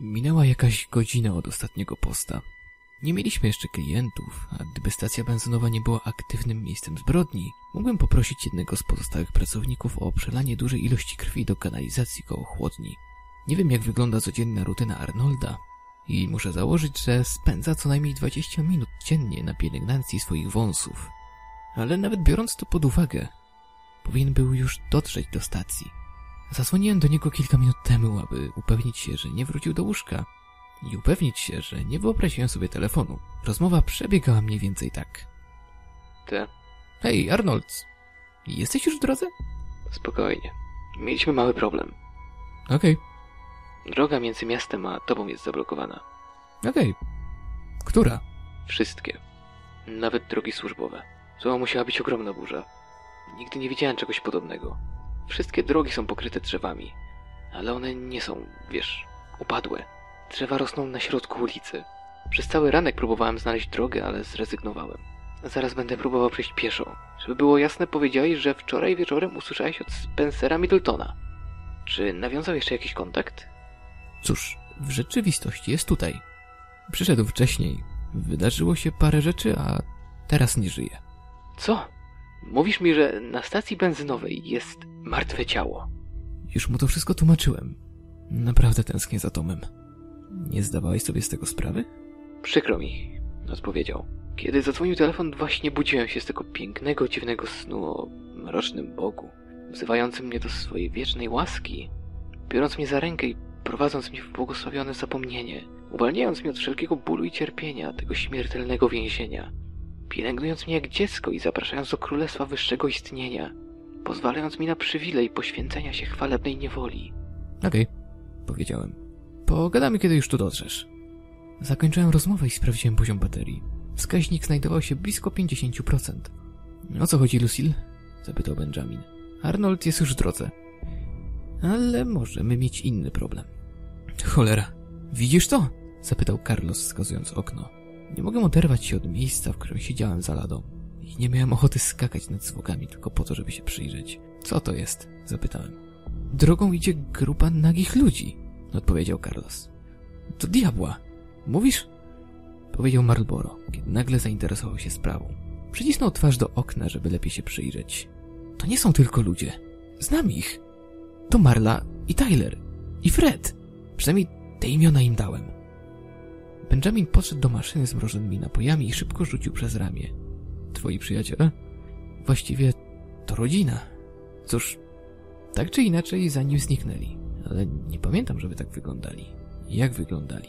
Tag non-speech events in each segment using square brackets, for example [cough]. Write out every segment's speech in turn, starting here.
Minęła jakaś godzina od ostatniego posta. Nie mieliśmy jeszcze klientów, a gdyby stacja benzynowa nie była aktywnym miejscem zbrodni, mógłbym poprosić jednego z pozostałych pracowników o przelanie dużej ilości krwi do kanalizacji koło chłodni. Nie wiem jak wygląda codzienna rutyna Arnolda i muszę założyć, że spędza co najmniej 20 minut dziennie na pielęgnacji swoich wąsów. Ale nawet biorąc to pod uwagę, powinien był już dotrzeć do stacji. Zadzwoniłem do niego kilka minut temu, aby upewnić się, że nie wrócił do łóżka i upewnić się, że nie wyobraziłem sobie telefonu. Rozmowa przebiegała mniej więcej tak. Ty, Hej, Arnold, jesteś już w drodze? spokojnie. Mieliśmy mały problem. Okej, Droga między miastem a tobą jest zablokowana. okej. Która? Wszystkie. Nawet drogi służbowe. To musiała być ogromna burza. Nigdy nie widziałem czegoś podobnego. Wszystkie drogi są pokryte drzewami, ale one nie są, wiesz, upadłe. Drzewa rosną na środku ulicy. Przez cały ranek próbowałem znaleźć drogę, ale zrezygnowałem. Zaraz będę próbował przejść pieszo. Żeby było jasne, powiedziałeś, że wczoraj wieczorem usłyszałeś od Spencera Middletona. Czy nawiązał jeszcze jakiś kontakt? Cóż, w rzeczywistości jest tutaj. Przyszedł wcześniej. Wydarzyło się parę rzeczy, a teraz nie żyje. Co? Mówisz mi, że na stacji benzynowej jest martwe ciało. Już mu to wszystko tłumaczyłem. Naprawdę tęsknię za Tomem. Nie zdawałeś sobie z tego sprawy? Przykro mi, odpowiedział. Kiedy zadzwonił telefon, właśnie budziłem się z tego pięknego, dziwnego snu o mrocznym Bogu, wzywającym mnie do swojej wiecznej łaski, biorąc mnie za rękę i prowadząc mnie w błogosławione zapomnienie, uwalniając mnie od wszelkiego bólu i cierpienia, tego śmiertelnego więzienia, pielęgnując mnie jak dziecko i zapraszając do królestwa wyższego istnienia, pozwalając mi na przywilej poświęcenia się chwalebnej niewoli. Okej, powiedziałem. Pogadamy, kiedy już tu dotrzesz. Zakończyłem rozmowę i sprawdziłem poziom baterii. Wskaźnik znajdował się blisko 50%. O co chodzi, Lucille? Zapytał Benjamin. Arnold jest już w drodze. Ale możemy mieć inny problem. Cholera. Widzisz to? Zapytał Carlos, wskazując okno. Nie mogę oderwać się od miejsca, w którym siedziałem za ladą. I nie miałem ochoty skakać nad zwłokami tylko po to, żeby się przyjrzeć. Co to jest? Zapytałem. Drogą idzie grupa nagich ludzi, odpowiedział Carlos. To diabła. Mówisz? Powiedział Marlboro, kiedy nagle zainteresował się sprawą. Przycisnął twarz do okna, żeby lepiej się przyjrzeć. To nie są tylko ludzie. Znam ich. To Marla i Tyler. I Fred. Przynajmniej te imiona im dałem. Benjamin podszedł do maszyny z mrożonymi napojami i szybko rzucił przez ramię. Twoi przyjaciele? Właściwie to rodzina. Cóż, tak czy inaczej zanim zniknęli. Ale nie pamiętam, żeby tak wyglądali. Jak wyglądali?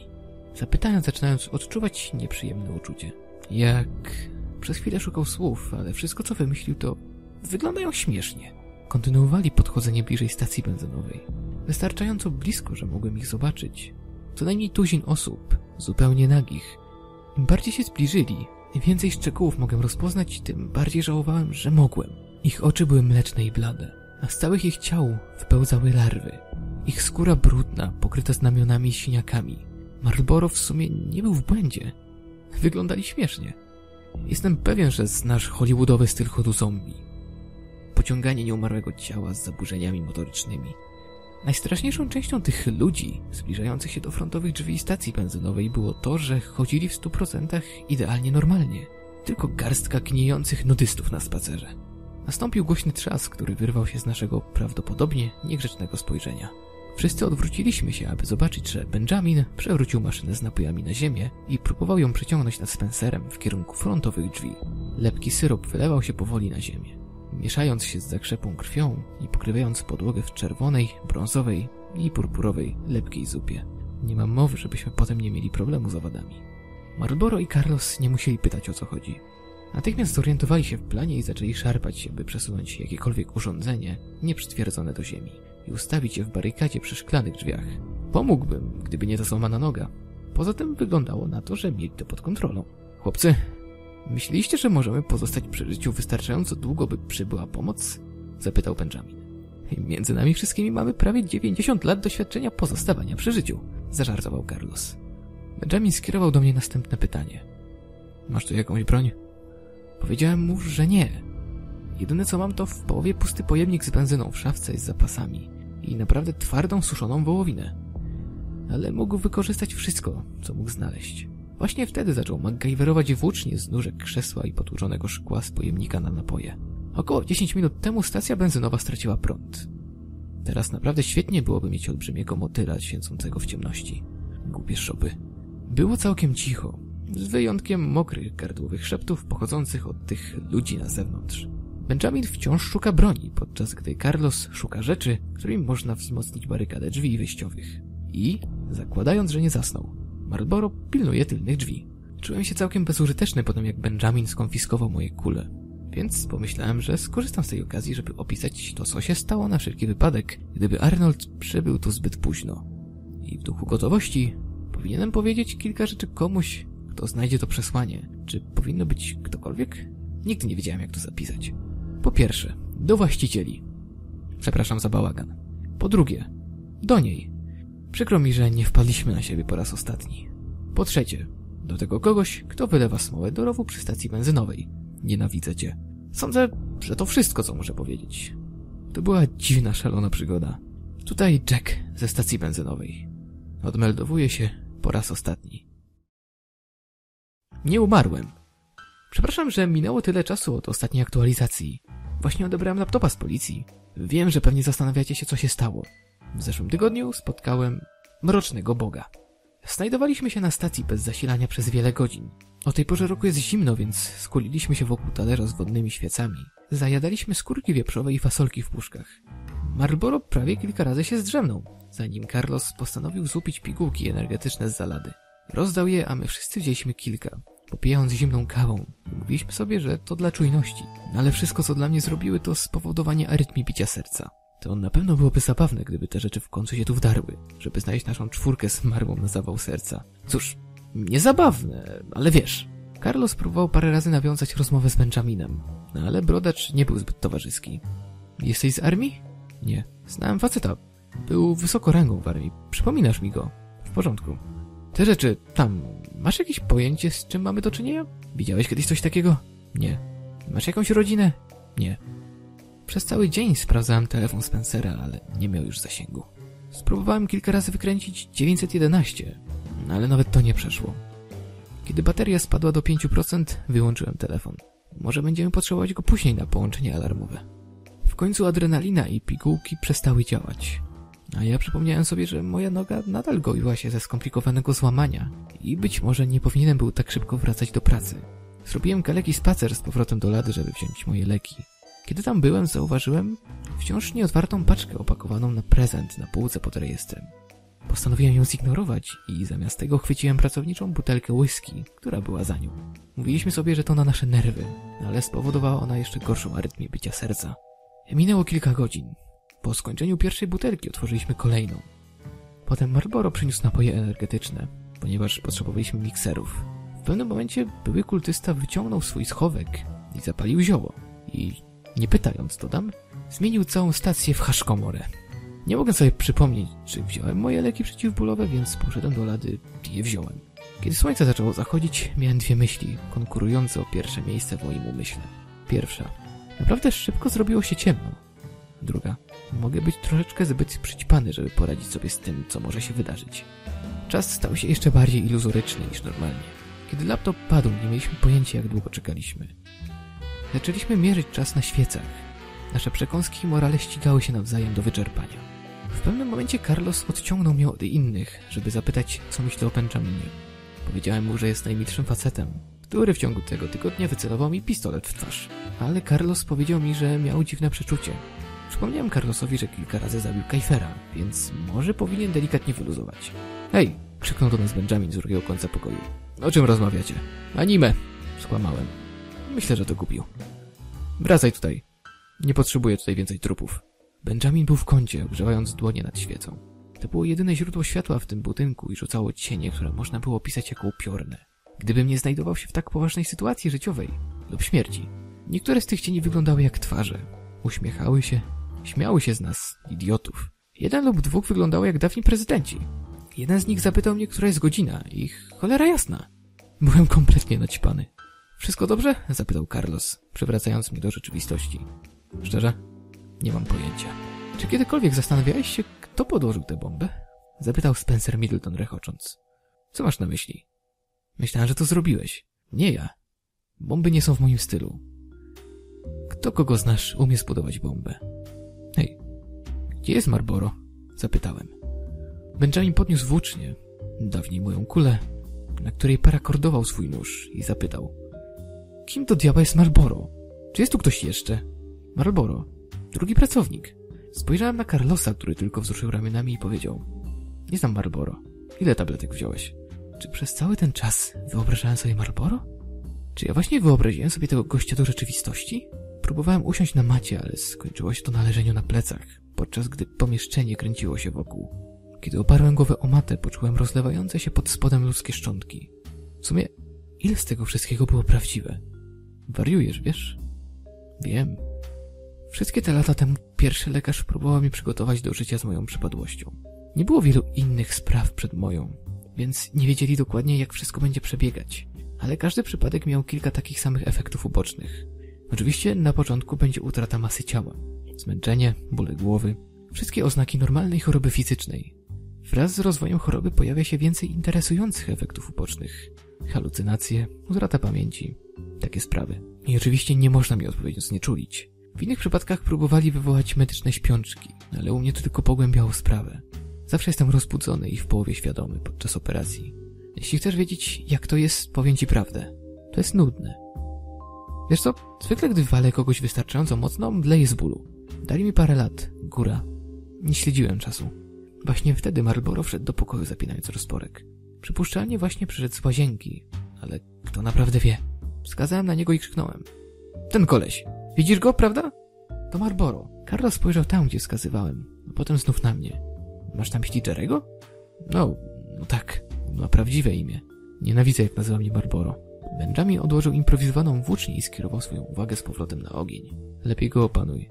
Zapytałem, zaczynając odczuwać nieprzyjemne uczucie. Jak... Przez chwilę szukał słów, ale wszystko co wymyślił to... Wyglądają śmiesznie. Kontynuowali podchodzenie bliżej stacji benzynowej. Wystarczająco blisko, że mogłem ich zobaczyć. Co najmniej tuzin osób, zupełnie nagich. Im bardziej się zbliżyli, im więcej szczegółów mogłem rozpoznać, tym bardziej żałowałem, że mogłem. Ich oczy były mleczne i blade, a z całych ich ciał wypełzały larwy. Ich skóra brudna, pokryta znamionami i siniakami. Marlboro w sumie nie był w błędzie. Wyglądali śmiesznie. Jestem pewien, że znasz hollywoodowy styl chodu zombie. Pociąganie nieumarłego ciała z zaburzeniami motorycznymi. Najstraszniejszą częścią tych ludzi zbliżających się do frontowych drzwi stacji benzynowej było to, że chodzili w stu procentach idealnie normalnie. Tylko garstka gniejących nudystów na spacerze. Nastąpił głośny trzask, który wyrwał się z naszego prawdopodobnie niegrzecznego spojrzenia. Wszyscy odwróciliśmy się, aby zobaczyć, że Benjamin przewrócił maszynę z napojami na ziemię i próbował ją przeciągnąć nad Spencerem w kierunku frontowych drzwi. Lepki syrop wylewał się powoli na ziemię, mieszając się z zakrzepą krwią i pokrywając podłogę w czerwonej, brązowej i purpurowej lepkiej zupie. Nie mam mowy, żebyśmy potem nie mieli problemu z owadami. Marlboro i Carlos nie musieli pytać o co chodzi. Natychmiast zorientowali się w planie i zaczęli szarpać się, by przesunąć jakiekolwiek urządzenie nieprzytwierdzone do ziemi i ustawić je w barykadzie przy szklanych drzwiach. Pomógłbym, gdyby nie ta złamana noga. Poza tym wyglądało na to, że mieli to pod kontrolą. Chłopcy, myśleliście, że możemy pozostać przy życiu wystarczająco długo, by przybyła pomoc? Zapytał Benjamin. Między nami wszystkimi mamy prawie 90 lat doświadczenia pozostawania przy życiu, zażartował Carlos. Benjamin skierował do mnie następne pytanie. Masz tu jakąś broń? Powiedziałem mu, że nie. Jedyne co mam to w połowie pusty pojemnik z benzyną w szafce z zapasami i naprawdę twardą, suszoną wołowinę. ale mógł wykorzystać wszystko, co mógł znaleźć. Właśnie wtedy zaczął MacGyverować włócznie z nóżek krzesła i potłuczonego szkła z pojemnika na napoje. Około 10 minut temu stacja benzynowa straciła prąd. Teraz naprawdę świetnie byłoby mieć olbrzymiego motyla świecącego w ciemności. Głupie szopy. Było całkiem cicho, z wyjątkiem mokrych gardłowych szeptów pochodzących od tych ludzi na zewnątrz. Benjamin wciąż szuka broni, podczas gdy Carlos szuka rzeczy, którymi można wzmocnić barykadę drzwi wyjściowych. I, zakładając, że nie zasnął, Marlboro pilnuje tylnych drzwi. Czułem się całkiem bezużyteczny po tym, jak Benjamin skonfiskował moje kule. Więc pomyślałem, że skorzystam z tej okazji, żeby opisać to, co się stało na wszelki wypadek, gdyby Arnold przybył tu zbyt późno. I w duchu gotowości powinienem powiedzieć kilka rzeczy komuś, kto znajdzie to przesłanie. Czy powinno być ktokolwiek? Nigdy nie wiedziałem, jak to zapisać. Po pierwsze, do właścicieli. Przepraszam za bałagan. Po drugie, do niej. Przykro mi, że nie wpadliśmy na siebie po raz ostatni. Po trzecie, do tego kogoś, kto wylewa smołę do rowu przy stacji benzynowej. Nienawidzę cię. Sądzę, że to wszystko, co muszę powiedzieć. To była dziwna, szalona przygoda. Tutaj Jack ze stacji benzynowej. Odmeldowuje się po raz ostatni. Nie umarłem. Przepraszam, że minęło tyle czasu od ostatniej aktualizacji. Właśnie odebrałem laptopa z policji. Wiem, że pewnie zastanawiacie się, co się stało. W zeszłym tygodniu spotkałem mrocznego boga. Znajdowaliśmy się na stacji bez zasilania przez wiele godzin. O tej porze roku jest zimno, więc skuliliśmy się wokół talerza z wodnymi świecami. Zajadaliśmy skórki wieprzowe i fasolki w puszkach. Marlboro prawie kilka razy się zdrzemnął, zanim Carlos postanowił zupić pigułki energetyczne z zalady. Rozdał je, a my wszyscy wzięliśmy kilka, popijając zimną kawą. Mówiliśmy sobie, że to dla czujności. Ale wszystko, co dla mnie zrobiły, to spowodowanie arytmii bicia serca. To na pewno byłoby zabawne, gdyby te rzeczy w końcu się tu wdarły, żeby znaleźć naszą czwórkę z marmą na zawał serca. Cóż, niezabawne, ale wiesz. Carlos próbował parę razy nawiązać rozmowę z Benjaminem, no ale brodacz nie był zbyt towarzyski. Jesteś z armii? Nie. Znałem faceta. Był wysoko rangą w armii. Przypominasz mi go. W porządku. Te rzeczy, tam, masz jakieś pojęcie, z czym mamy do czynienia? Widziałeś kiedyś coś takiego? Nie. Masz jakąś rodzinę? Nie. Przez cały dzień sprawdzałem telefon Spencera, ale nie miał już zasięgu. Spróbowałem kilka razy wykręcić 911, ale nawet to nie przeszło. Kiedy bateria spadła do 5%, wyłączyłem telefon. Może będziemy potrzebować go później na połączenie alarmowe. W końcu adrenalina i pigułki przestały działać. A ja przypomniałem sobie, że moja noga nadal goiła się ze skomplikowanego złamania i być może nie powinienem był tak szybko wracać do pracy. Zrobiłem kaleki spacer z powrotem do lady, żeby wziąć moje leki. Kiedy tam byłem, zauważyłem wciąż nieotwartą paczkę opakowaną na prezent na półce pod rejestrem. Postanowiłem ją zignorować i zamiast tego chwyciłem pracowniczą butelkę whisky, która była za nią. Mówiliśmy sobie, że to na nasze nerwy, ale spowodowała ona jeszcze gorszą arytmię bicia serca. Minęło kilka godzin. Po skończeniu pierwszej butelki otworzyliśmy kolejną. Potem Marlboro przyniósł napoje energetyczne, ponieważ potrzebowaliśmy mikserów. W pewnym momencie były kultysta wyciągnął swój schowek i zapalił zioło. I nie pytając, dodam, zmienił całą stację w haszkomorę. Nie mogę sobie przypomnieć, czy wziąłem moje leki przeciwbólowe, więc poszedłem do lady i je wziąłem. Kiedy słońce zaczęło zachodzić, miałem dwie myśli, konkurujące o pierwsze miejsce w moim umyśle. Pierwsza. Naprawdę szybko zrobiło się ciemno. Druga. Mogę być troszeczkę zbyt przyćpany, żeby poradzić sobie z tym, co może się wydarzyć. Czas stał się jeszcze bardziej iluzoryczny niż normalnie. Kiedy laptop padł, nie mieliśmy pojęcia, jak długo czekaliśmy. Zaczęliśmy mierzyć czas na świecach. Nasze przekąski i morale ścigały się nawzajem do wyczerpania. W pewnym momencie Carlos odciągnął mnie od innych, żeby zapytać, co myślę o Benjaminie. Powiedziałem mu, że jest najmilszym facetem, który w ciągu tego tygodnia wycelował mi pistolet w twarz. Ale Carlos powiedział mi, że miał dziwne przeczucie. Przypomniałem Carlosowi, że kilka razy zabił Kajfera, więc może powinien delikatnie wyluzować. Hej! krzyknął do nas Benjamin z drugiego końca pokoju. O czym rozmawiacie? Anime! Skłamałem. Myślę, że to kupił. Wracaj tutaj. Nie potrzebuję tutaj więcej trupów. Benjamin był w kącie, używając dłonie nad świecą. To było jedyne źródło światła w tym budynku i rzucało cienie, które można było opisać jako upiorne. Gdybym nie znajdował się w tak poważnej sytuacji życiowej lub śmierci, niektóre z tych cieni wyglądały jak twarze. Uśmiechały się, śmiały się z nas, idiotów. Jeden lub dwóch wyglądało jak dawni prezydenci. Jeden z nich zapytał mnie, która jest godzina i cholera jasna. Byłem kompletnie naćpany. Wszystko dobrze? zapytał Carlos, przywracając mnie do rzeczywistości. Szczerze? Nie mam pojęcia. Czy kiedykolwiek zastanawiałeś się, kto podłożył tę bombę? Zapytał Spencer Middleton rechocząc. Co masz na myśli? Myślałem, że to zrobiłeś. Nie ja. Bomby nie są w moim stylu. Kto kogo znasz, umie zbudować bombę. Hej, gdzie jest Marlboro? Zapytałem. Benjamin podniósł włócznie, dawniej moją kulę, na której parakordował swój nóż i zapytał. Kim do diabła jest Marlboro? Czy jest tu ktoś jeszcze? Marlboro. Drugi pracownik. Spojrzałem na Carlosa, który tylko wzruszył ramionami i powiedział. Nie znam Marlboro. Ile tabletek wziąłeś? Czy przez cały ten czas wyobrażałem sobie Marlboro? Czy ja właśnie wyobraziłem sobie tego gościa do rzeczywistości? Próbowałem usiąść na macie, ale skończyło się to na leżeniu na plecach, podczas gdy pomieszczenie kręciło się wokół. Kiedy oparłem głowę o matę, poczułem rozlewające się pod spodem ludzkie szczątki. W sumie, ile z tego wszystkiego było prawdziwe? Wariujesz, wiesz? Wiem. Wszystkie te lata temu pierwszy lekarz próbował mnie przygotować do życia z moją przypadłością. Nie było wielu innych spraw przed moją, więc nie wiedzieli dokładnie, jak wszystko będzie przebiegać. Ale każdy przypadek miał kilka takich samych efektów ubocznych. Oczywiście na początku będzie utrata masy ciała, zmęczenie, bóle głowy, wszystkie oznaki normalnej choroby fizycznej. Wraz z rozwojem choroby pojawia się więcej interesujących efektów ubocznych. Halucynacje, utrata pamięci, takie sprawy. I oczywiście nie można mi odpowiednio znieczulić. W innych przypadkach próbowali wywołać medyczne śpiączki, ale u mnie to tylko pogłębiało sprawę. Zawsze jestem rozbudzony i w połowie świadomy podczas operacji. Jeśli chcesz wiedzieć, jak to jest, powiem ci prawdę. To jest nudne. Wiesz co, zwykle gdy walę kogoś wystarczająco mocno, mdleję z bólu. Dali mi parę lat, góra. Nie śledziłem czasu. Właśnie wtedy Marlboro wszedł do pokoju zapinając rozporek. Przypuszczalnie właśnie przyszedł z łazienki, ale kto naprawdę wie? Wskazałem na niego i krzyknąłem. Ten koleś. Widzisz go, prawda? To Marlboro. Carlos spojrzał tam, gdzie wskazywałem, a potem znów na mnie. Masz na myśli? No, no tak. Ma prawdziwe imię. Nienawidzę, jak nazywa mnie Marlboro. Benjamin odłożył improwizowaną włócznię i skierował swoją uwagę z powrotem na ogień. Lepiej go opanuj.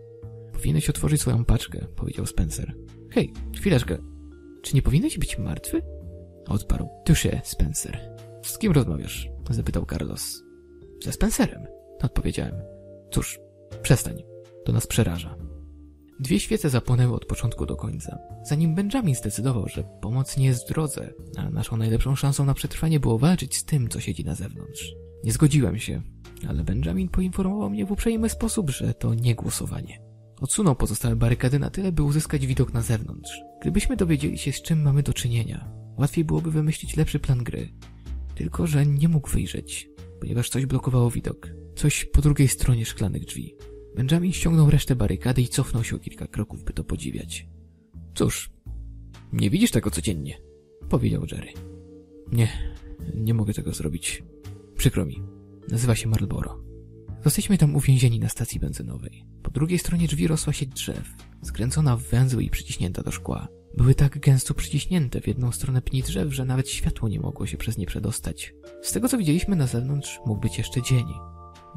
Powinieneś otworzyć swoją paczkę, powiedział Spencer. Hej, chwileczkę. Czy nie powinieneś być martwy? Odparł. Tusze, Spencer. Z kim rozmawiasz? Zapytał Carlos. Ze Spencerem, odpowiedziałem. Cóż, przestań. To nas przeraża. Dwie świece zapłonęły od początku do końca. Zanim Benjamin zdecydował, że pomoc nie jest w drodze, a naszą najlepszą szansą na przetrwanie było walczyć z tym, co siedzi na zewnątrz. Nie zgodziłem się, ale Benjamin poinformował mnie w uprzejmy sposób, że to nie głosowanie. Odsunął pozostałe barykady na tyle, by uzyskać widok na zewnątrz. Gdybyśmy dowiedzieli się, z czym mamy do czynienia, łatwiej byłoby wymyślić lepszy plan gry. Tylko, że nie mógł wyjrzeć, ponieważ coś blokowało widok. Coś po drugiej stronie szklanych drzwi. Benjamin ściągnął resztę barykady i cofnął się o kilka kroków, by to podziwiać. Cóż, nie widzisz tego codziennie, powiedział Jerry. Nie, nie mogę tego zrobić. Przykro mi. Nazywa się Marlboro. Zostaliśmy tam uwięzieni na stacji benzynowej. Po drugiej stronie drzwi rosła sieć drzew, skręcona w węzły i przyciśnięta do szkła. Były tak gęsto przyciśnięte w jedną stronę pni drzew, że nawet światło nie mogło się przez nie przedostać. Z tego co widzieliśmy na zewnątrz, mógł być jeszcze dzień.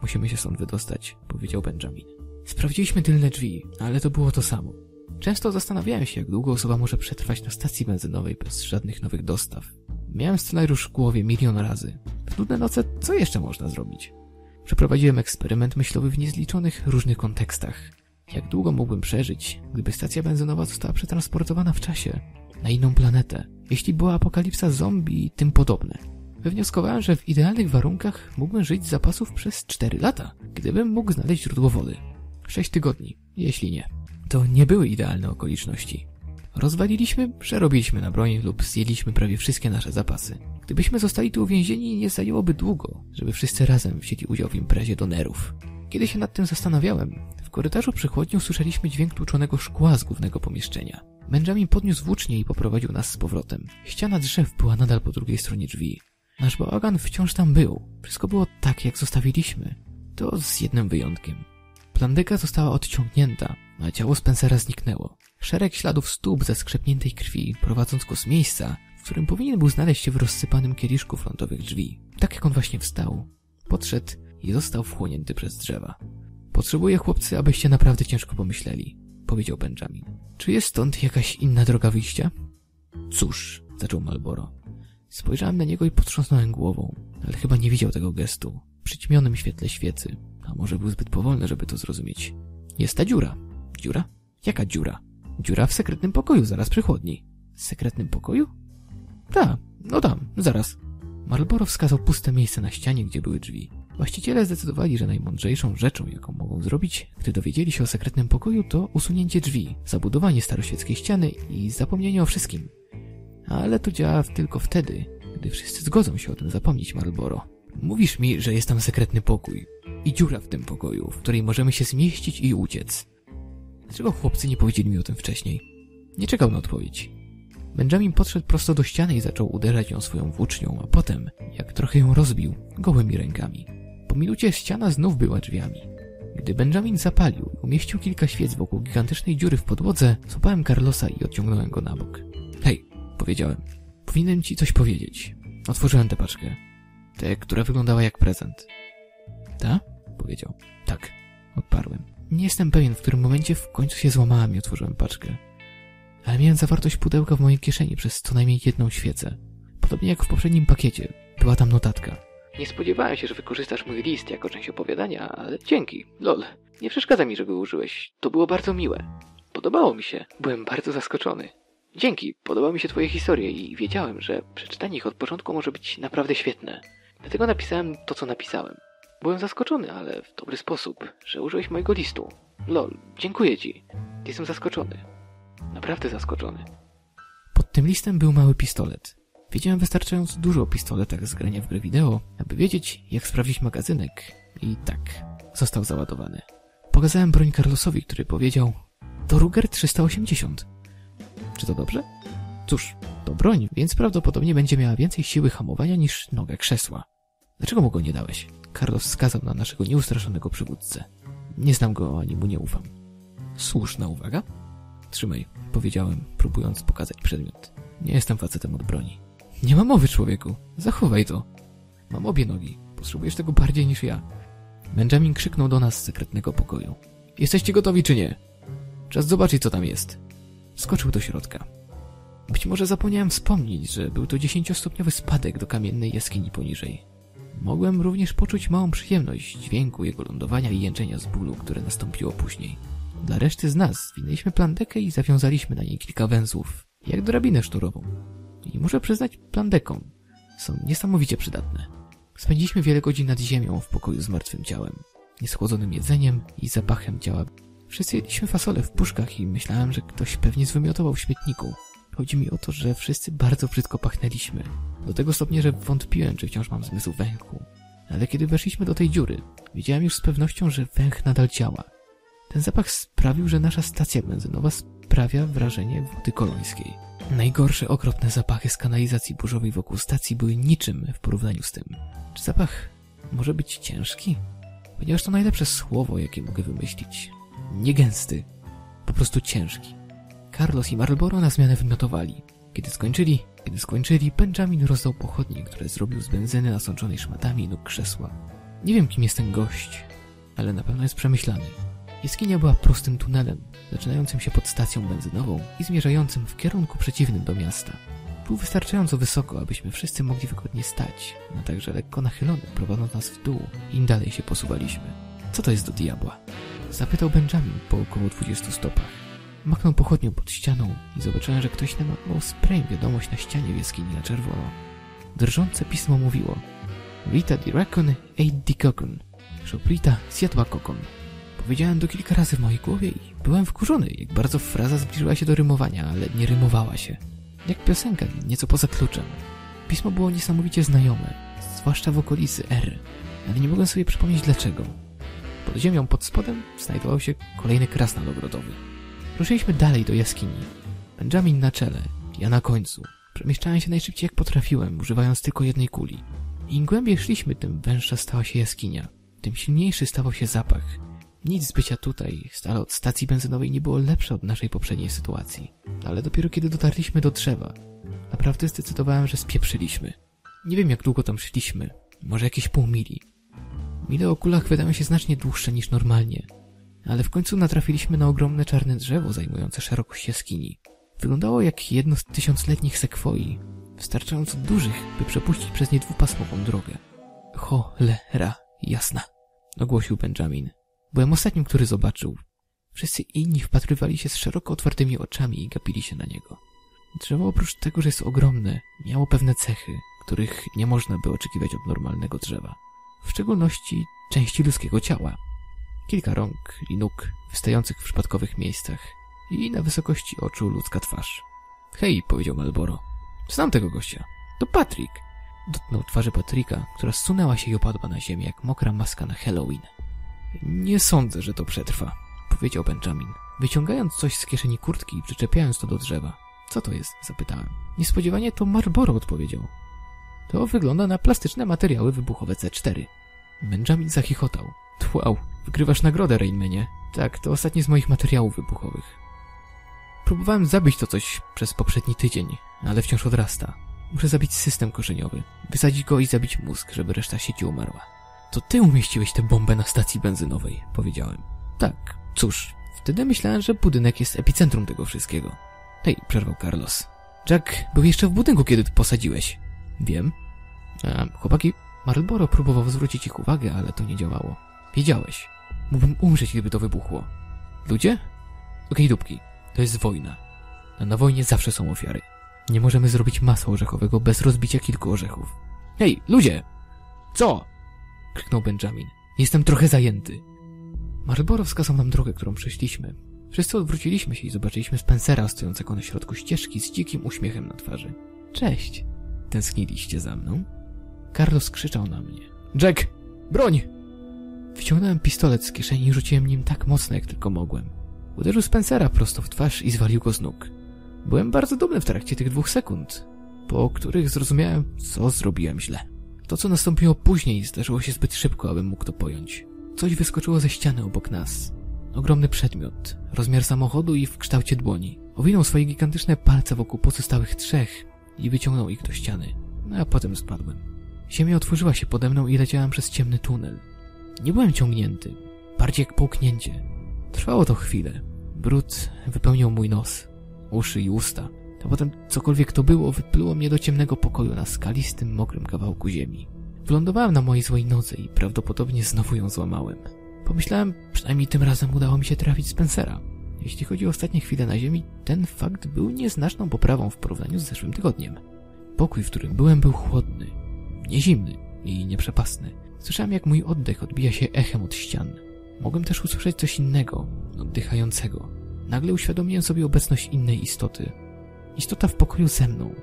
Musimy się stąd wydostać, powiedział Benjamin. Sprawdziliśmy tylne drzwi, ale to było to samo. Często zastanawiałem się, jak długo osoba może przetrwać na stacji benzynowej bez żadnych nowych dostaw. Miałem scenariusz w głowie milion razy. W nudne noce co jeszcze można zrobić? Przeprowadziłem eksperyment myślowy w niezliczonych różnych kontekstach. Jak długo mógłbym przeżyć, gdyby stacja benzynowa została przetransportowana w czasie na inną planetę, jeśli była apokalipsa zombie i tym podobne. Wywnioskowałem, że w idealnych warunkach mógłbym żyć z zapasów przez 4 lata, gdybym mógł znaleźć źródło wody. 6 tygodni, jeśli nie. To nie były idealne okoliczności. Rozwaliliśmy, przerobiliśmy na broń lub zjedliśmy prawie wszystkie nasze zapasy. Gdybyśmy zostali tu uwięzieni, nie zajęłoby długo, żeby wszyscy razem wzięli udział w imprezie do nerów. Kiedy się nad tym zastanawiałem, w korytarzu przy usłyszeliśmy dźwięk tłuczonego szkła z głównego pomieszczenia. Benjamin podniósł włócznie i poprowadził nas z powrotem. Ściana drzew była nadal po drugiej stronie drzwi. Nasz bałagan wciąż tam był. Wszystko było tak, jak zostawiliśmy. To z jednym wyjątkiem. Plandyka została odciągnięta, a ciało Spencera zniknęło. Szereg śladów stóp ze skrzepniętej krwi, prowadząc go z miejsca, w którym powinien był znaleźć się w rozsypanym kieliszku frontowych drzwi. Tak jak on właśnie wstał. Podszedł i został wchłonięty przez drzewa. Potrzebuję chłopcy, abyście naprawdę ciężko pomyśleli, powiedział Benjamin. Czy jest stąd jakaś inna droga wyjścia? Cóż, zaczął Malboro. Spojrzałem na niego i potrząsnąłem głową, ale chyba nie widział tego gestu. W przyćmionym świetle świecy, a może był zbyt powolny, żeby to zrozumieć. Jest ta dziura. Dziura? Jaka dziura? Dziura w sekretnym pokoju, zaraz przy chłodni. sekretnym pokoju? Ta, no tam, zaraz. Marlboro wskazał puste miejsce na ścianie, gdzie były drzwi. Właściciele zdecydowali, że najmądrzejszą rzeczą, jaką mogą zrobić, gdy dowiedzieli się o sekretnym pokoju, to usunięcie drzwi, zabudowanie staroświeckiej ściany i zapomnienie o wszystkim. Ale to działa tylko wtedy, gdy wszyscy zgodzą się o tym zapomnieć, Marlboro. Mówisz mi, że jest tam sekretny pokój i dziura w tym pokoju, w której możemy się zmieścić i uciec. Dlaczego chłopcy nie powiedzieli mi o tym wcześniej? Nie czekał na odpowiedź. Benjamin podszedł prosto do ściany i zaczął uderzać ją swoją włócznią, a potem, jak trochę ją rozbił, gołymi rękami. Po minucie ściana znów była drzwiami. Gdy Benjamin zapalił i umieścił kilka świec wokół gigantycznej dziury w podłodze, złapałem Carlosa i odciągnąłem go na bok. Hej, powiedziałem. Powinienem ci coś powiedzieć. Otworzyłem tę paczkę. Tę, która wyglądała jak prezent. Ta? Powiedział. Tak. Odparłem. Nie jestem pewien, w którym momencie w końcu się złamałem i otworzyłem paczkę. Ale miałem zawartość pudełka w mojej kieszeni przez co najmniej jedną świecę. Podobnie jak w poprzednim pakiecie. Była tam notatka. Nie spodziewałem się, że wykorzystasz mój list jako część opowiadania, ale dzięki. Lol. Nie przeszkadza mi, że go użyłeś. To było bardzo miłe. Podobało mi się. Byłem bardzo zaskoczony. Dzięki. Podobały mi się twoje historie i wiedziałem, że przeczytanie ich od początku może być naprawdę świetne. Dlatego napisałem to, co napisałem. Byłem zaskoczony, ale w dobry sposób, że użyłeś mojego listu. Lol, dziękuję ci. Jestem zaskoczony. Naprawdę zaskoczony. Pod tym listem był mały pistolet. Wiedziałem wystarczająco dużo o pistoletach z grania w grę wideo, aby wiedzieć, jak sprawdzić magazynek. I tak, został załadowany. Pokazałem broń Carlosowi, który powiedział to Ruger 380. Czy to dobrze? Cóż, to broń, więc prawdopodobnie będzie miała więcej siły hamowania niż noga krzesła. Dlaczego mu go nie dałeś? Carlos wskazał na naszego nieustraszonego przywódcę. Nie znam go, ani mu nie ufam. Słuszna uwaga. Trzymaj, powiedziałem, próbując pokazać przedmiot. Nie jestem facetem od broni. Nie ma mowy, człowieku. Zachowaj to. Mam obie nogi. Potrzebujesz tego bardziej niż ja. Benjamin krzyknął do nas z sekretnego pokoju. Jesteście gotowi czy nie? Czas zobaczyć, co tam jest. Skoczył do środka. Być może zapomniałem wspomnieć, że był to dziesięciostopniowy spadek do kamiennej jaskini poniżej. Mogłem również poczuć małą przyjemność dźwięku jego lądowania i jęczenia z bólu, które nastąpiło później. Dla reszty z nas zwinęliśmy plandekę i zawiązaliśmy na niej kilka węzłów, jak drabinę szturową. I muszę przyznać, plandekom są niesamowicie przydatne. Spędziliśmy wiele godzin nad ziemią w pokoju z martwym ciałem, nieschłodzonym jedzeniem i zapachem ciała. Wszyscy jedliśmy fasole w puszkach i myślałem, że ktoś pewnie zwymiotował w śmietniku. Chodzi mi o to, że wszyscy bardzo brzydko pachnęliśmy. Do tego stopnia, że wątpiłem, czy wciąż mam zmysł węchu. Ale kiedy weszliśmy do tej dziury, wiedziałem już z pewnością, że węch nadal działa. Ten zapach sprawił, że nasza stacja benzynowa sprawia wrażenie wody kolońskiej. Najgorsze okropne zapachy z kanalizacji burzowej wokół stacji były niczym w porównaniu z tym. Czy zapach może być ciężki? Ponieważ to najlepsze słowo, jakie mogę wymyślić. Nie gęsty, po prostu ciężki. Carlos i Marlboro na zmianę wymiotowali. Kiedy skończyli, kiedy skończyli, Benjamin rozdał pochodnie, które zrobił z benzyny nasączonej szmatami nóg krzesła. Nie wiem, kim jest ten gość, ale na pewno jest przemyślany. Jaskinia była prostym tunelem, zaczynającym się pod stacją benzynową i zmierzającym w kierunku przeciwnym do miasta. Był wystarczająco wysoko, abyśmy wszyscy mogli wygodnie stać, a także lekko nachylony, prowadząc nas w dół, im dalej się posuwaliśmy. Co to jest do diabła? Zapytał Benjamin po około 20 stopach. Machnął pochodnią pod ścianą i zobaczyłem, że ktoś namalował sprayem wiadomość na ścianie w jaskini na czerwono. Drżące pismo mówiło Rita di Raccoon ate di Cocoon. Szoprita zjadła kokon. Powiedziałem to kilka razy w mojej głowie i byłem wkurzony, jak bardzo fraza zbliżyła się do rymowania, ale nie rymowała się. Jak piosenka, nieco poza kluczem. Pismo było niesamowicie znajome, zwłaszcza w okolicy R, ale nie mogłem sobie przypomnieć dlaczego. Pod ziemią pod spodem znajdował się kolejny krasnal ogrodowy. Ruszyliśmy dalej do jaskini. Benjamin na czele, ja na końcu. Przemieszczałem się najszybciej jak potrafiłem, używając tylko jednej kuli. Im głębiej szliśmy, tym węższa stała się jaskinia. Tym silniejszy stawał się zapach. Nic z bycia tutaj, stale od stacji benzynowej nie było lepsze od naszej poprzedniej sytuacji. Ale dopiero kiedy dotarliśmy do drzewa, naprawdę zdecydowałem, że spieprzyliśmy. Nie wiem jak długo tam szliśmy, może jakieś pół mili. Mile o kulach wydają się znacznie dłuższe niż normalnie, ale w końcu natrafiliśmy na ogromne czarne drzewo zajmujące szerokość jaskini. Wyglądało jak jedno z tysiącletnich sekwoi, wystarczająco dużych, by przepuścić przez nie dwupasmową drogę. Cholera, jasna, ogłosił Benjamin. Byłem ostatnim, który zobaczył. Wszyscy inni wpatrywali się z szeroko otwartymi oczami i gapili się na niego. Drzewo oprócz tego, że jest ogromne, miało pewne cechy, których nie można by oczekiwać od normalnego drzewa. W szczególności części ludzkiego ciała. Kilka rąk i nóg wystających w przypadkowych miejscach i na wysokości oczu ludzka twarz. Hej, powiedział Malboro. Znam tego gościa. To Patrick. Dotknął twarzy Patryka, która zsunęła się i opadła na ziemię jak mokra maska na Halloween. Nie sądzę, że to przetrwa, powiedział Benjamin, wyciągając coś z kieszeni kurtki i przyczepiając to do drzewa. Co to jest? zapytałem. Niespodziewanie to Marlboro odpowiedział. To wygląda na plastyczne materiały wybuchowe C4. Benjamin zachichotał. Wow, wygrywasz nagrodę, Rainmanie. Tak, to ostatni z moich materiałów wybuchowych. Próbowałem zabić to coś przez poprzedni tydzień, ale wciąż odrasta. Muszę zabić system korzeniowy, wysadzić go i zabić mózg, żeby reszta sieci umarła. To ty umieściłeś tę bombę na stacji benzynowej, powiedziałem. Tak, cóż, wtedy myślałem, że budynek jest epicentrum tego wszystkiego. Hej, przerwał Carlos. Jack był jeszcze w budynku, kiedy ty posadziłeś. Wiem. A, chłopaki, Marlboro próbował zwrócić ich uwagę, ale to nie działało. Wiedziałeś. Mógłbym umrzeć, gdyby to wybuchło. Ludzie? Okej, dupki. To jest wojna. A na wojnie zawsze są ofiary. Nie możemy zrobić masła orzechowego bez rozbicia kilku orzechów. Hej, ludzie! Co? Krzyknął Benjamin. Jestem trochę zajęty. Marlboro wskazał nam drogę, którą przeszliśmy. Wszyscy odwróciliśmy się i zobaczyliśmy Spencera stojącego na środku ścieżki z dzikim uśmiechem na twarzy. Cześć. Tęskniliście za mną? Carlos krzyczał na mnie. Jack! Broń! Wyciągnąłem pistolet z kieszeni i rzuciłem nim tak mocno, jak tylko mogłem. Uderzył Spencera prosto w twarz i zwalił go z nóg. Byłem bardzo dumny w trakcie tych dwóch sekund, po których zrozumiałem, co zrobiłem źle. To, co nastąpiło później, zdarzyło się zbyt szybko, abym mógł to pojąć. Coś wyskoczyło ze ściany obok nas. Ogromny przedmiot, rozmiar samochodu i w kształcie dłoni. Owinął swoje gigantyczne palce wokół pozostałych trzech i wyciągnął ich do ściany. A potem spadłem. Ziemia otworzyła się pode mną i leciałem przez ciemny tunel. Nie byłem ciągnięty, bardziej jak połknięcie. Trwało to chwilę. Brud wypełniał mój nos, uszy i usta. A potem cokolwiek to było wypluło mnie do ciemnego pokoju na skalistym, mokrym kawałku ziemi. Wylądowałem na mojej złej nodze i prawdopodobnie znowu ją złamałem. Pomyślałem, przynajmniej tym razem udało mi się trafić Spencera. Jeśli chodzi o ostatnie chwile na ziemi, ten fakt był nieznaczną poprawą w porównaniu z zeszłym tygodniem. Pokój, w którym byłem, był chłodny, niezimny i nieprzepasny. Słyszałem, jak mój oddech odbija się echem od ścian. Mogłem też usłyszeć coś innego, oddychającego. Nagle uświadomiłem sobie obecność innej istoty. Istota w pokoju ze mną.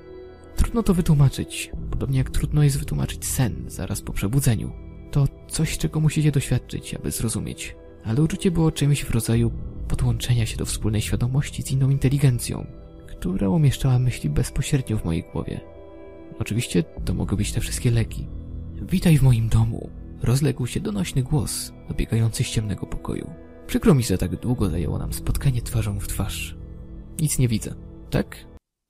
Trudno to wytłumaczyć, podobnie jak trudno jest wytłumaczyć sen zaraz po przebudzeniu. To coś, czego musicie doświadczyć, aby zrozumieć. Ale uczucie było czymś w rodzaju podłączenia się do wspólnej świadomości z inną inteligencją, która umieszczała myśli bezpośrednio w mojej głowie. Oczywiście to mogły być te wszystkie leki. Witaj w moim domu, rozległ się donośny głos, dobiegający z ciemnego pokoju. Przykro mi, że tak długo zajęło nam spotkanie twarzą w twarz. Nic nie widzę, tak?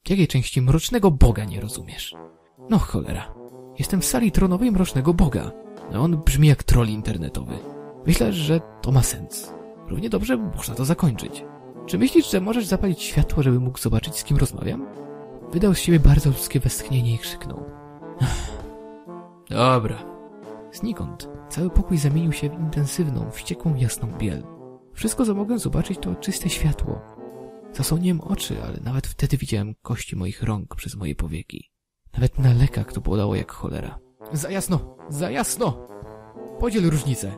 Jakiej części mrocznego Boga nie rozumiesz? No cholera. Jestem w sali tronowej mrocznego Boga. A on brzmi jak troll internetowy. Myślę, że to ma sens. Równie dobrze można to zakończyć. Czy myślisz, że możesz zapalić światło, żeby mógł zobaczyć, z kim rozmawiam? Wydał z siebie bardzo ludzkie westchnienie i krzyknął. [sighs] Dobra. Znikąd cały pokój zamienił się w intensywną, wściekłą, jasną biel. Wszystko, co mogłem zobaczyć, to czyste światło. Zasłoniłem oczy, ale nawet wtedy widziałem kości moich rąk przez moje powieki. Nawet na lekach to bolało jak cholera. Za jasno! Za jasno! Podziel różnicę.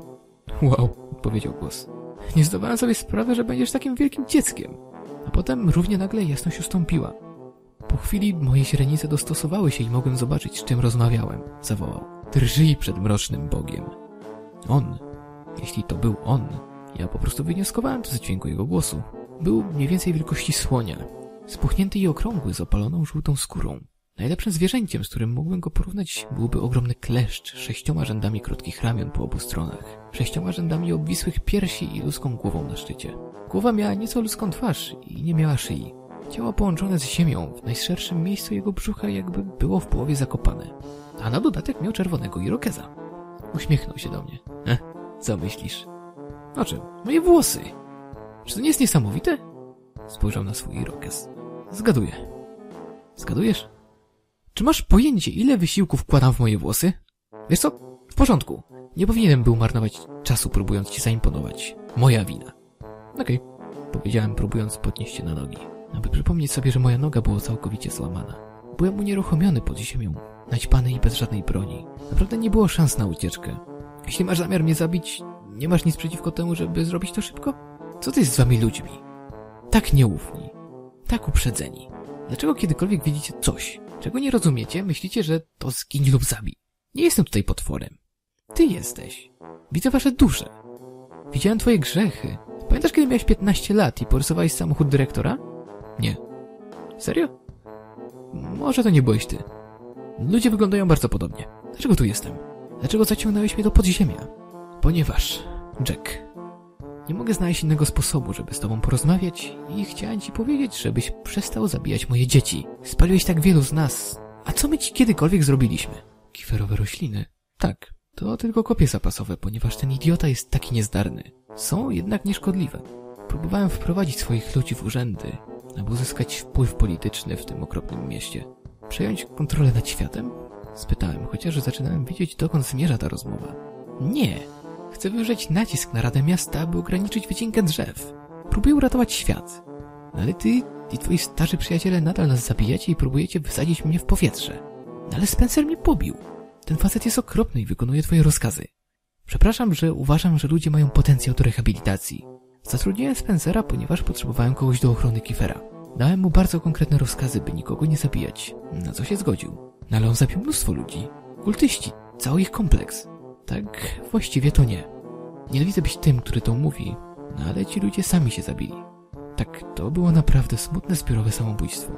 Wow, powiedział głos. Nie zdawałem sobie sprawy, że będziesz takim wielkim dzieckiem. A potem równie nagle jasność ustąpiła. Po chwili moje źrenice dostosowały się i mogłem zobaczyć, z czym rozmawiałem. Zawołał. Drżyj przed mrocznym Bogiem. On, jeśli to był on, ja po prostu wnioskowałem to z dźwięku jego głosu. Był mniej więcej wielkości słonia. Spuchnięty i okrągły z opaloną żółtą skórą. Najlepszym zwierzęciem, z którym mógłbym go porównać, byłby ogromny kleszcz sześcioma rzędami krótkich ramion po obu stronach, sześcioma rzędami obwisłych piersi i ludzką głową na szczycie. Głowa miała nieco ludzką twarz i nie miała szyi. Ciało połączone z ziemią, w najszerszym miejscu jego brzucha jakby było w połowie zakopane. A na dodatek miał czerwonego irokeza. Uśmiechnął się do mnie. Eh, co myślisz? O czym? Moje włosy! Czy to nie jest niesamowite? Spojrzał na swój irokez. Zgaduję. Zgadujesz? Czy masz pojęcie, ile wysiłku wkładam w moje włosy? Wiesz co? W porządku. Nie powinienem był marnować czasu, próbując ci zaimponować. Moja wina. Okej, okay. powiedziałem, próbując podnieść się na nogi. aby przypomnieć sobie, że moja noga była całkowicie złamana. Byłem unieruchomiony pod ziemią, naćpany i bez żadnej broni. Naprawdę nie było szans na ucieczkę. Jeśli masz zamiar mnie zabić, nie masz nic przeciwko temu, żeby zrobić to szybko? Co ty jest z wami ludźmi? Tak nieufni, tak uprzedzeni. Dlaczego kiedykolwiek widzicie coś, czego nie rozumiecie, myślicie, że to zgiń lub zabij? Nie jestem tutaj potworem. Ty jesteś. Widzę wasze dusze. Widziałem twoje grzechy. Pamiętasz, kiedy miałeś 15 lat i porysowałeś samochód dyrektora? Nie. Serio? Może to nie byłeś ty. Ludzie wyglądają bardzo podobnie. Dlaczego tu jestem? Dlaczego zaciągnąłeś mnie do podziemia? Ponieważ, Jack, nie mogę znaleźć innego sposobu, żeby z tobą porozmawiać i chciałem ci powiedzieć, żebyś przestał zabijać moje dzieci. Spaliłeś tak wielu z nas. A co my ci kiedykolwiek zrobiliśmy? Kiferowe rośliny? Tak, to tylko kopie zapasowe, ponieważ ten idiota jest taki niezdarny. Są jednak nieszkodliwe. Próbowałem wprowadzić swoich ludzi w urzędy, aby uzyskać wpływ polityczny w tym okropnym mieście. Przejąć kontrolę nad światem? Spytałem, chociaż zaczynałem widzieć, dokąd zmierza ta rozmowa. Nie! Chcę wywrzeć nacisk na Radę Miasta, aby ograniczyć wycinkę drzew. Próbuję uratować świat. Ale ty i twoi starzy przyjaciele nadal nas zabijacie i próbujecie wysadzić mnie w powietrze. No ale Spencer mnie pobił. Ten facet jest okropny i wykonuje twoje rozkazy. Przepraszam, że uważam, że ludzie mają potencjał do rehabilitacji. Zatrudniłem Spencera, ponieważ potrzebowałem kogoś do ochrony Kifera. Dałem mu bardzo konkretne rozkazy, by nikogo nie zabijać, na co się zgodził. No ale on zabił mnóstwo ludzi. Kultyści, cały ich kompleks. Tak, właściwie to nie. Nienawidzę być tym, który to mówi, no ale ci ludzie sami się zabili. Tak, to było naprawdę smutne zbiorowe samobójstwo.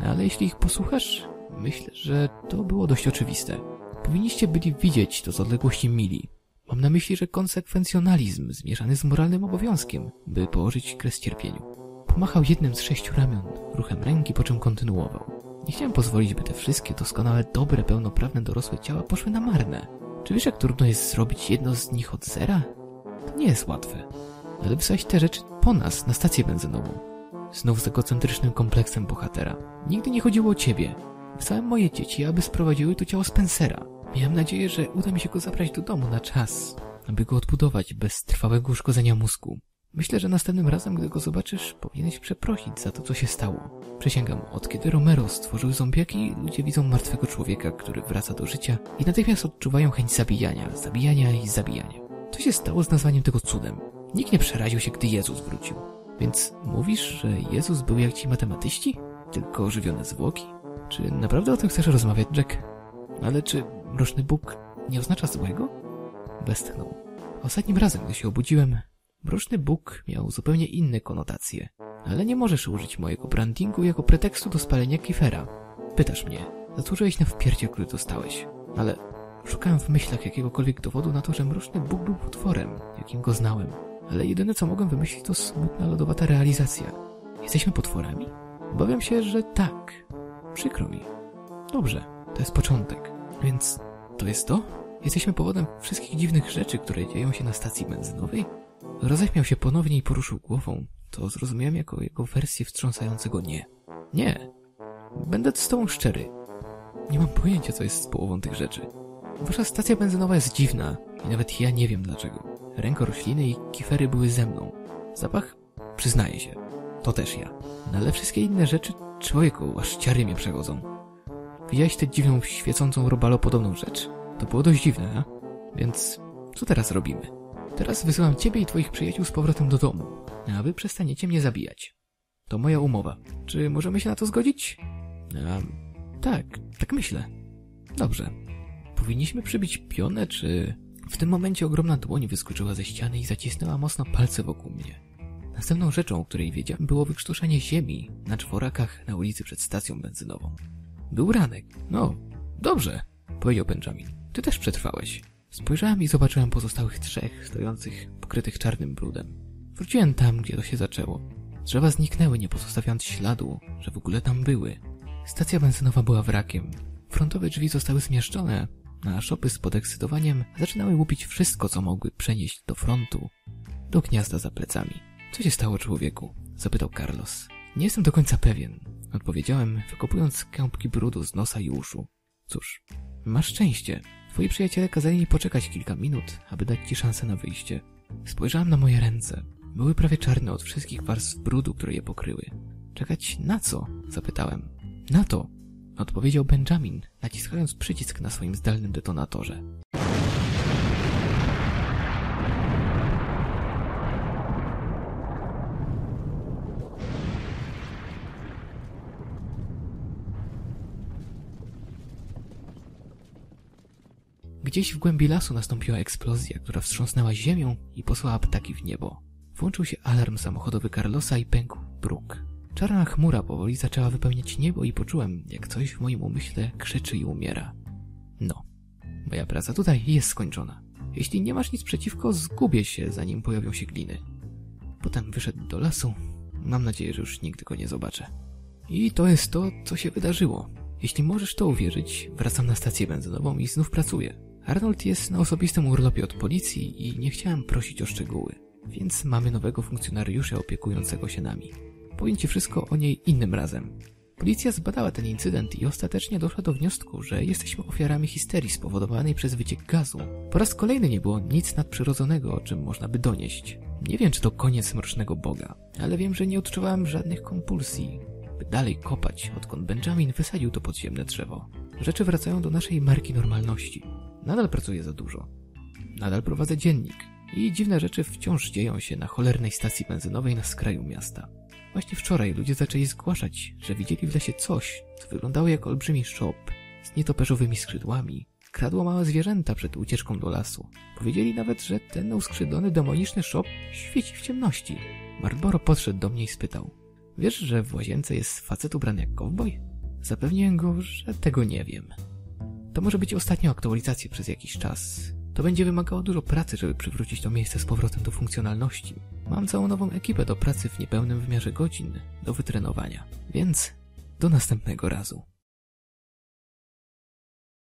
No ale jeśli ich posłuchasz, myślę, że to było dość oczywiste. Powinniście byli widzieć to z odległości mili. Mam na myśli, że konsekwencjonalizm zmieszany z moralnym obowiązkiem, by położyć kres cierpieniu. Pomachał jednym z sześciu ramion, ruchem ręki, po czym kontynuował. Nie chciałem pozwolić, by te wszystkie doskonałe, dobre, pełnoprawne dorosłe ciała poszły na marne. Czy wiesz, jak trudno jest zrobić jedno z nich od zera? To nie jest łatwe. Ale wysłać te rzeczy po nas, na stację benzynową. Znów z egocentrycznym kompleksem bohatera. Nigdy nie chodziło o ciebie. Wysłałem moje dzieci, aby sprowadziły tu ciało Spencera. Miałem nadzieję, że uda mi się go zabrać do domu na czas, aby go odbudować bez trwałego uszkodzenia mózgu. Myślę, że następnym razem, gdy go zobaczysz, powinieneś przeprosić za to, co się stało. Przysięgam, od kiedy Romero stworzył zombiaki, ludzie widzą martwego człowieka, który wraca do życia i natychmiast odczuwają chęć zabijania, zabijania i zabijania. Co się stało z nazwaniem tego cudem? Nikt nie przeraził się, gdy Jezus wrócił. Więc mówisz, że Jezus był jak ci matematyści? Tylko ożywione zwłoki? Czy naprawdę o tym chcesz rozmawiać, Jack? Ale czy mroczny Bóg nie oznacza złego? Westchnął. Ostatnim razem, gdy się obudziłem, mroczny Bóg miał zupełnie inne konotacje. Ale nie możesz użyć mojego brandingu jako pretekstu do spalenia kifera. Pytasz mnie, zasłużyłeś na wpierdzie, który dostałeś. Ale szukałem w myślach jakiegokolwiek dowodu na to, że mroczny Bóg był potworem, jakim go znałem. Ale jedyne co mogłem wymyślić to smutna, lodowata realizacja. Jesteśmy potworami? Obawiam się, że tak. Przykro mi. Dobrze, to jest początek. Więc to jest to? Jesteśmy powodem wszystkich dziwnych rzeczy, które dzieją się na stacji benzynowej? Roześmiał się ponownie i poruszył głową. To zrozumiałem jako jego wersję wstrząsającego nie. Nie. Będę z tobą szczery. Nie mam pojęcia, co jest z połową tych rzeczy. Wasza stacja benzynowa jest dziwna i nawet ja nie wiem dlaczego. Ręko rośliny i kifery były ze mną. Zapach? Przyznaję się. To też ja. No ale wszystkie inne rzeczy, człowieku, aż ciary mnie przechodzą. Widziałeś tę dziwną, świecącą robalopodobną rzecz? To było dość dziwne, a? Więc co teraz robimy? Teraz wysyłam ciebie i twoich przyjaciół z powrotem do domu, a wy przestaniecie mnie zabijać. To moja umowa. Czy możemy się na to zgodzić? A, tak, tak myślę. Dobrze. Powinniśmy przybić pionę, czy... W tym momencie ogromna dłoń wyskoczyła ze ściany i zacisnęła mocno palce wokół mnie. Następną rzeczą, o której wiedziałem, było wykrztuszenie ziemi na czworakach na ulicy przed stacją benzynową. Był ranek. No, dobrze, powiedział Benjamin. Ty też przetrwałeś. Spojrzałem i zobaczyłem pozostałych trzech, stojących, pokrytych czarnym brudem. Wróciłem tam, gdzie to się zaczęło. Drzewa zniknęły, nie pozostawiając śladu, że w ogóle tam były. Stacja benzynowa była wrakiem. Frontowe drzwi zostały zmieszczone, a szopy z podekscytowaniem zaczynały łupić wszystko, co mogły przenieść do frontu, do gniazda za plecami. Co się stało, człowieku? zapytał Carlos. Nie jestem do końca pewien, odpowiedziałem, wykopując kępki brudu z nosa i uszu. Cóż, masz szczęście. Twoi przyjaciele kazali mi poczekać kilka minut, aby dać ci szansę na wyjście. Spojrzałem na moje ręce. Były prawie czarne od wszystkich warstw brudu, które je pokryły. Czekać na co? Zapytałem. Na to, odpowiedział Benjamin, naciskając przycisk na swoim zdalnym detonatorze. Gdzieś w głębi lasu nastąpiła eksplozja, która wstrząsnęła ziemią i posłała ptaki w niebo. Włączył się alarm samochodowy Carlosa i pękł bruk. Czarna chmura powoli zaczęła wypełniać niebo i poczułem, jak coś w moim umyśle krzyczy i umiera. No, moja praca tutaj jest skończona. Jeśli nie masz nic przeciwko, zgubię się, zanim pojawią się gliny. Potem wyszedł do lasu. Mam nadzieję, że już nigdy go nie zobaczę. I to jest to, co się wydarzyło. Jeśli możesz to uwierzyć, wracam na stację benzynową i znów pracuję. Arnold jest na osobistym urlopie od policji i nie chciałem prosić o szczegóły, więc mamy nowego funkcjonariusza opiekującego się nami. Powiem ci wszystko o niej innym razem. Policja zbadała ten incydent i ostatecznie doszła do wniosku, że jesteśmy ofiarami histerii spowodowanej przez wyciek gazu. Po raz kolejny nie było nic nadprzyrodzonego, o czym można by donieść. Nie wiem, czy to koniec mrocznego Boga, ale wiem, że nie odczuwałem żadnych kompulsji, by dalej kopać, odkąd Benjamin wysadził to podziemne drzewo. Rzeczy wracają do naszej marki normalności. Nadal pracuję za dużo. Nadal prowadzę dziennik. I dziwne rzeczy wciąż dzieją się na cholernej stacji benzynowej na skraju miasta. Właśnie wczoraj ludzie zaczęli zgłaszać, że widzieli w lesie coś, co wyglądało jak olbrzymi szop z nietoperzowymi skrzydłami. Kradło małe zwierzęta przed ucieczką do lasu. Powiedzieli nawet, że ten uskrzydlony demoniczny szop świeci w ciemności. Marlboro podszedł do mnie i spytał. Wiesz, że w łazience jest facet ubrany jak cowboy? Zapewniłem go, że tego nie wiem. To może być ostatnia aktualizacja przez jakiś czas. To będzie wymagało dużo pracy, żeby przywrócić to miejsce z powrotem do funkcjonalności. Mam całą nową ekipę do pracy w niepełnym wymiarze godzin, do wytrenowania. Więc do następnego razu.